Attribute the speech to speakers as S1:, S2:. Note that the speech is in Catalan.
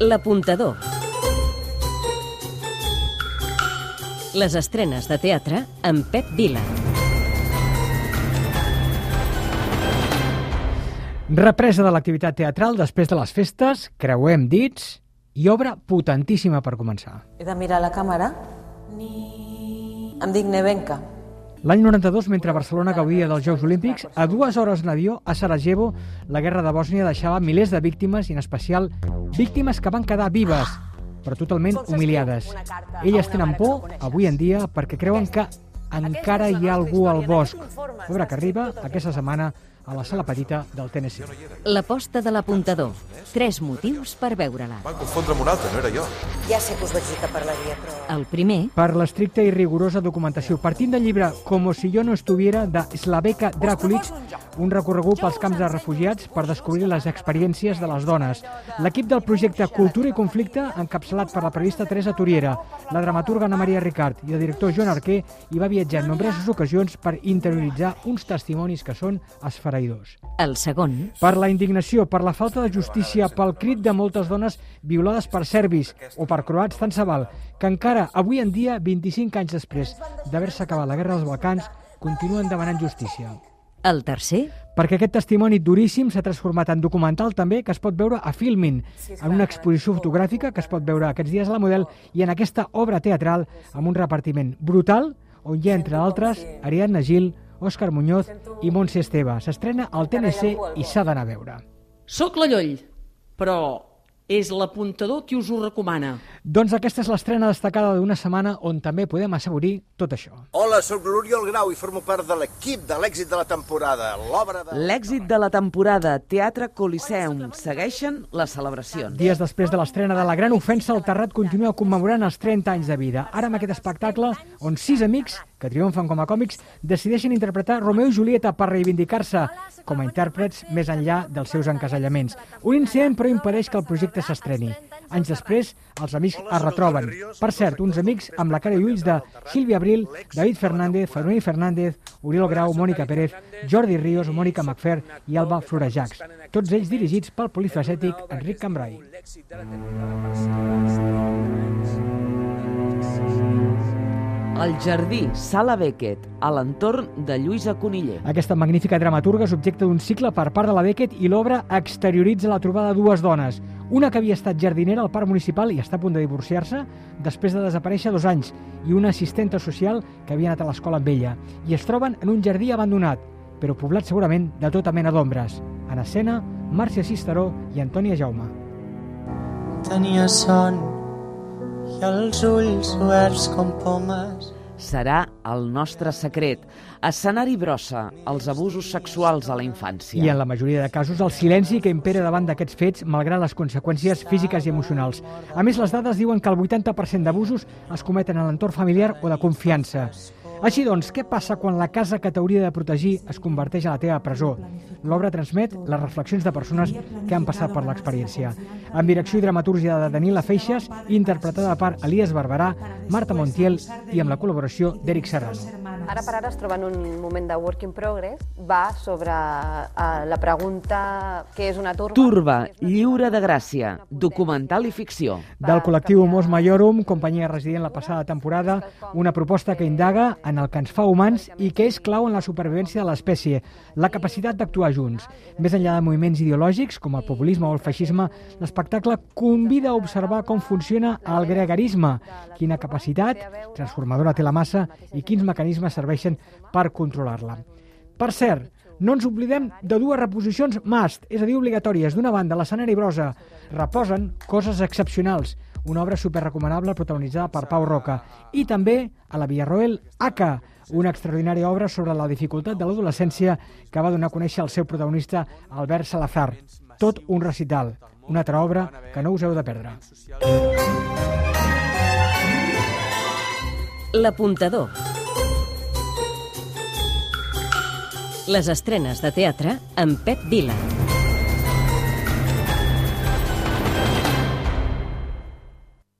S1: L'apuntador. Les estrenes de teatre amb Pep Vila.
S2: Represa de l'activitat teatral després de les festes, creuem dits i obra potentíssima per començar.
S3: He de mirar la càmera. Em dic Nevenka.
S2: L'any 92, mentre Barcelona gaudia dels Jocs Olímpics, a dues hores d'avió a Sarajevo, la guerra de Bòsnia deixava milers de víctimes, i en especial víctimes que van quedar vives, però totalment humiliades. Elles tenen por, avui en dia, perquè creuen que encara hi ha algú al bosc. Obra que arriba aquesta setmana a la sala petita del TNC.
S1: L'aposta de l'apuntador. Tres motius per veure-la.
S4: Van confondre amb un altre, no era jo.
S3: Ja sé que us vaig dir que parlaria, però...
S1: El primer,
S2: Per l'estricta i rigorosa documentació, partint del llibre Como si yo no estuviera de Slaveka Drakulic, un recorregut pels camps de refugiats per descobrir les experiències de les dones. L'equip del projecte Cultura i Conflicte, encapçalat per la periodista Teresa Turiera, la dramaturga Ana Maria Ricard i el director Joan Arquer, hi va viatjar en nombroses ocasions per interioritzar uns testimonis que són esfereïdors.
S1: El segon,
S2: Per la indignació, per la falta de justícia, pel crit de moltes dones violades per serbis o per croats, tant se val, que encara avui en dia, 25 anys després d'haver-se acabat la Guerra dels Balcans, continuen demanant justícia.
S1: el tercer,
S2: Perquè aquest testimoni duríssim s'ha transformat en documental també que es pot veure a Filmin, en una exposició fotogràfica que es pot veure aquests dies a la Model i en aquesta obra teatral amb un repartiment brutal on hi ha, entre d'altres, Ariadna Gil, Òscar Muñoz i Montse Esteve. S'estrena al TNC i s'ha d'anar a veure.
S5: Soc la Lloll, però és l'apuntador qui us ho recomana.
S2: Doncs aquesta és l'estrena destacada d'una setmana on també podem assaborir tot això.
S6: Hola, sóc l'Oriol Grau i formo part de l'equip de l'èxit de la temporada, l'obra de...
S7: L'èxit de la temporada, Teatre Coliseum. Segueixen les celebracions.
S2: Dies després de l'estrena de La Gran Ofensa, el Terrat continua commemorant els 30 anys de vida. Ara amb aquest espectacle, on sis amics, que triomfen com a còmics, decideixen interpretar Romeo i Julieta per reivindicar-se com a intèrprets més enllà dels seus encasellaments. Un incident, però, impedeix que el projecte s'estreni. Anys després, els amics es retroben. Per cert, uns amics amb la cara i ulls de Sílvia Abril, David Fernández, Fermí Fernández, Oriol Grau, Mònica Pérez, Jordi Ríos, Mònica Macfer i Alba Florejacs. Tots ells dirigits pel polifacètic Enric Cambrai.
S7: El Jardí, Sala Beckett, a l'entorn de Lluïsa Coniller.
S2: Aquesta magnífica dramaturga és objecte d'un cicle per part de la Beckett i l'obra exterioritza la trobada de dues dones. Una que havia estat jardinera al parc municipal i està a punt de divorciar-se després de desaparèixer dos anys i una assistenta social que havia anat a l'escola amb ella. I es troben en un jardí abandonat, però poblat segurament de tota mena d'ombres. En escena, Màrcia Cisteró i Antònia Jaume.
S8: Tenia son els ulls oberts com pomes.
S7: Serà el nostre secret. Escenari brossa, els abusos sexuals a la infància.
S2: I en la majoria de casos, el silenci que impera davant d'aquests fets, malgrat les conseqüències físiques i emocionals. A més, les dades diuen que el 80% d'abusos es cometen en l'entorn familiar o de confiança. Així doncs, què passa quan la casa que t'hauria de protegir es converteix a la teva presó? L'obra transmet les reflexions de persones que han passat per l'experiència. Amb direcció i dramatúrgia de Danila Feixes, interpretada per Elias Barberà, Marta Montiel i amb la col·laboració d'Eric Serrano.
S9: Ara per ara es troba en un moment de work in progress. Va sobre uh, la pregunta què és una turba.
S7: Turba, lliure de gràcia, documental i ficció.
S2: Del col·lectiu Mos Maiorum, companyia resident la passada temporada, una proposta que indaga en el que ens fa humans i que és clau en la supervivència de l'espècie, la capacitat d'actuar junts. Més enllà de moviments ideològics, com el populisme o el feixisme, l'espectacle convida a observar com funciona el gregarisme, quina capacitat transformadora té la massa i quins mecanismes serveixen per controlar-la. Per cert, no ens oblidem de dues reposicions must, és a dir, obligatòries. D'una banda, l'escenari brosa reposen coses excepcionals, una obra superrecomanable protagonitzada per Pau Roca, i també a la Villarroel Aka, una extraordinària obra sobre la dificultat de l'adolescència que va donar a conèixer el seu protagonista Albert Salazar. Tot un recital, una altra obra que no us heu de perdre.
S1: l'apuntador. Les estrenes de teatre amb Pep Vila.